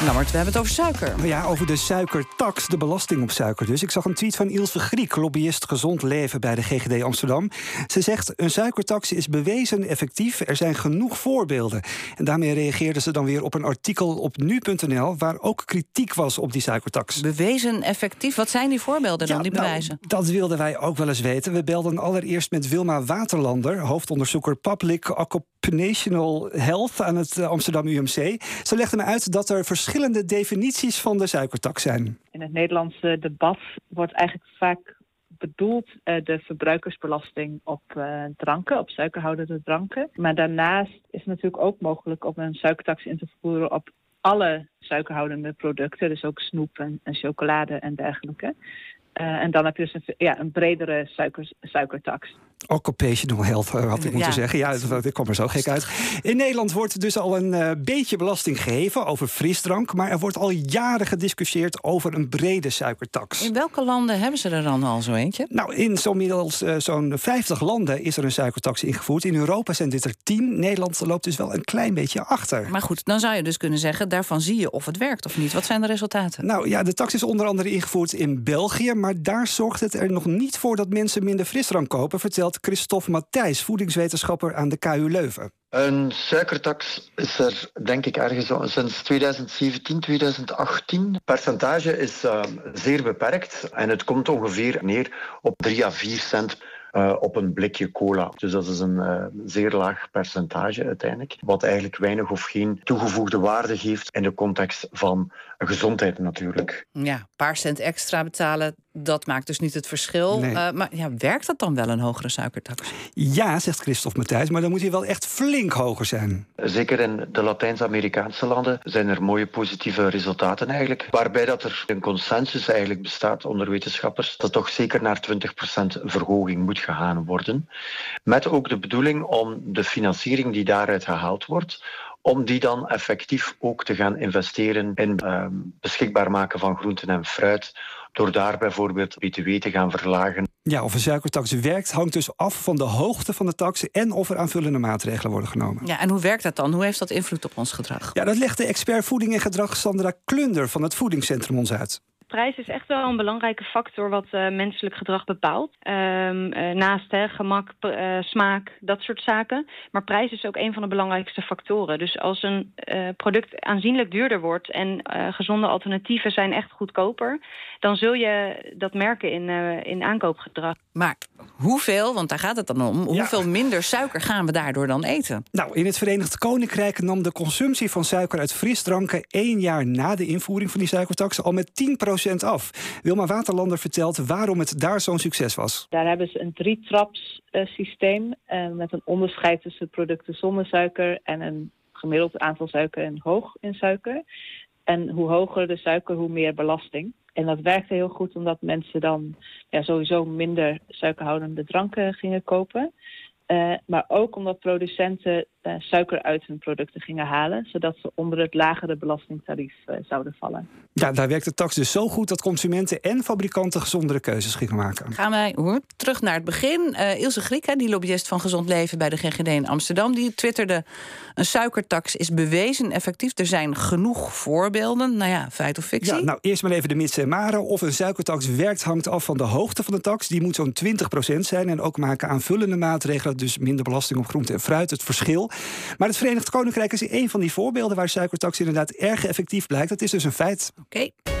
Nou, maar we hebben het over suiker. Nou ja, over de suikertax, de belasting op suiker dus. Ik zag een tweet van Ilse Griek, lobbyist gezond leven bij de GGD Amsterdam. Ze zegt, een suikertax is bewezen effectief. Er zijn genoeg voorbeelden. En daarmee reageerde ze dan weer op een artikel op nu.nl... waar ook kritiek was op die suikertax. Bewezen effectief? Wat zijn die voorbeelden dan, die nou, bewijzen? dat wilden wij ook wel eens weten. We belden allereerst met Wilma Waterlander... hoofdonderzoeker Public Occupational Health aan het eh, Amsterdam UMC. Ze legde me uit dat er verschillende definities van de suikertax zijn. In het Nederlandse debat wordt eigenlijk vaak bedoeld uh, de verbruikersbelasting op uh, dranken, op suikerhoudende dranken. Maar daarnaast is het natuurlijk ook mogelijk om een suikertax in te voeren op alle suikerhoudende producten, dus ook snoep en, en chocolade en dergelijke. Uh, en dan heb je dus een, ja, een bredere suiker, suikertax. Occupational health had ik moeten zeggen. Ja, ik kom er zo gek uit. In Nederland wordt dus al een uh, beetje belasting geheven over frisdrank. Maar er wordt al jaren gediscussieerd over een brede suikertax. In welke landen hebben ze er dan al zo eentje? Nou, in zo'n middels uh, zo'n 50 landen is er een suikertax ingevoerd. In Europa zijn dit er 10. Nederland loopt dus wel een klein beetje achter. Maar goed, dan zou je dus kunnen zeggen... daarvan zie je of het werkt of niet. Wat zijn de resultaten? Nou ja, de tax is onder andere ingevoerd in België. Maar daar zorgt het er nog niet voor dat mensen minder frisdrank kopen... vertelt Christophe Matthijs, voedingswetenschapper aan de KU Leuven. Een suikertax is er denk ik ergens sinds 2017, 2018. Het percentage is uh, zeer beperkt en het komt ongeveer neer op 3 à 4 cent uh, op een blikje cola. Dus dat is een uh, zeer laag percentage uiteindelijk. Wat eigenlijk weinig of geen toegevoegde waarde geeft in de context van gezondheid natuurlijk. Ja, een paar cent extra betalen, dat maakt dus niet het verschil. Nee. Uh, maar ja, werkt dat dan wel, een hogere suikertax? Ja, zegt Christophe Matthijs, maar dan moet hij wel echt flink hoger zijn. Zeker in de Latijns-Amerikaanse landen zijn er mooie positieve resultaten eigenlijk. Waarbij dat er een consensus eigenlijk bestaat onder wetenschappers dat toch zeker naar 20% verhoging moet gegaan worden. Met ook de bedoeling om de financiering die daaruit gehaald wordt, om die dan effectief ook te gaan investeren in uh, beschikbaar maken van groenten en fruit, door daar bijvoorbeeld BTW te gaan verlagen. Ja, of een suikertax werkt hangt dus af van de hoogte van de tax en of er aanvullende maatregelen worden genomen. Ja, en hoe werkt dat dan? Hoe heeft dat invloed op ons gedrag? Ja, dat legt de expert voeding en gedrag Sandra Klunder van het Voedingscentrum ons uit prijs is echt wel een belangrijke factor wat uh, menselijk gedrag bepaalt. Um, uh, naast hè, gemak, uh, smaak, dat soort zaken. Maar prijs is ook een van de belangrijkste factoren. Dus als een product aanzienlijk duurder wordt en gezonde alternatieven zijn echt goedkoper, dan zul je dat merken in, in aankoopgedrag. Maar hoeveel, want daar gaat het dan om, ja. hoeveel minder suiker gaan we daardoor dan eten? Nou, in het Verenigd Koninkrijk nam de consumptie van suiker uit frisdranken één jaar na de invoering van die suikertax al met 10 Wilma Waterlander vertelt waarom het daar zo'n succes was. Daar hebben ze een drietraps uh, systeem uh, met een onderscheid tussen producten zonder suiker en een gemiddeld aantal suiker en hoog in suiker. En hoe hoger de suiker, hoe meer belasting. En dat werkte heel goed omdat mensen dan ja, sowieso minder suikerhoudende dranken gingen kopen. Uh, maar ook omdat producenten uh, suiker uit hun producten gingen halen, zodat ze onder het lagere belastingtarief uh, zouden vallen. Ja, daar werkt de tax dus zo goed dat consumenten en fabrikanten gezondere keuzes gingen maken. Gaan wij hoor, terug naar het begin. Ilse Griek, die lobbyist van Gezond Leven bij de GGD in Amsterdam, die twitterde: een suikertax is bewezen effectief. Er zijn genoeg voorbeelden. Nou ja, feit of fictie. Ja, nou eerst maar even de mits en maren. Of een suikertax werkt hangt af van de hoogte van de tax. Die moet zo'n 20% zijn en ook maken aanvullende maatregelen dus minder belasting op groente en fruit, het verschil. Maar het Verenigd Koninkrijk is een van die voorbeelden waar suikertax inderdaad erg effectief blijkt. Dat is dus een feit. Oké.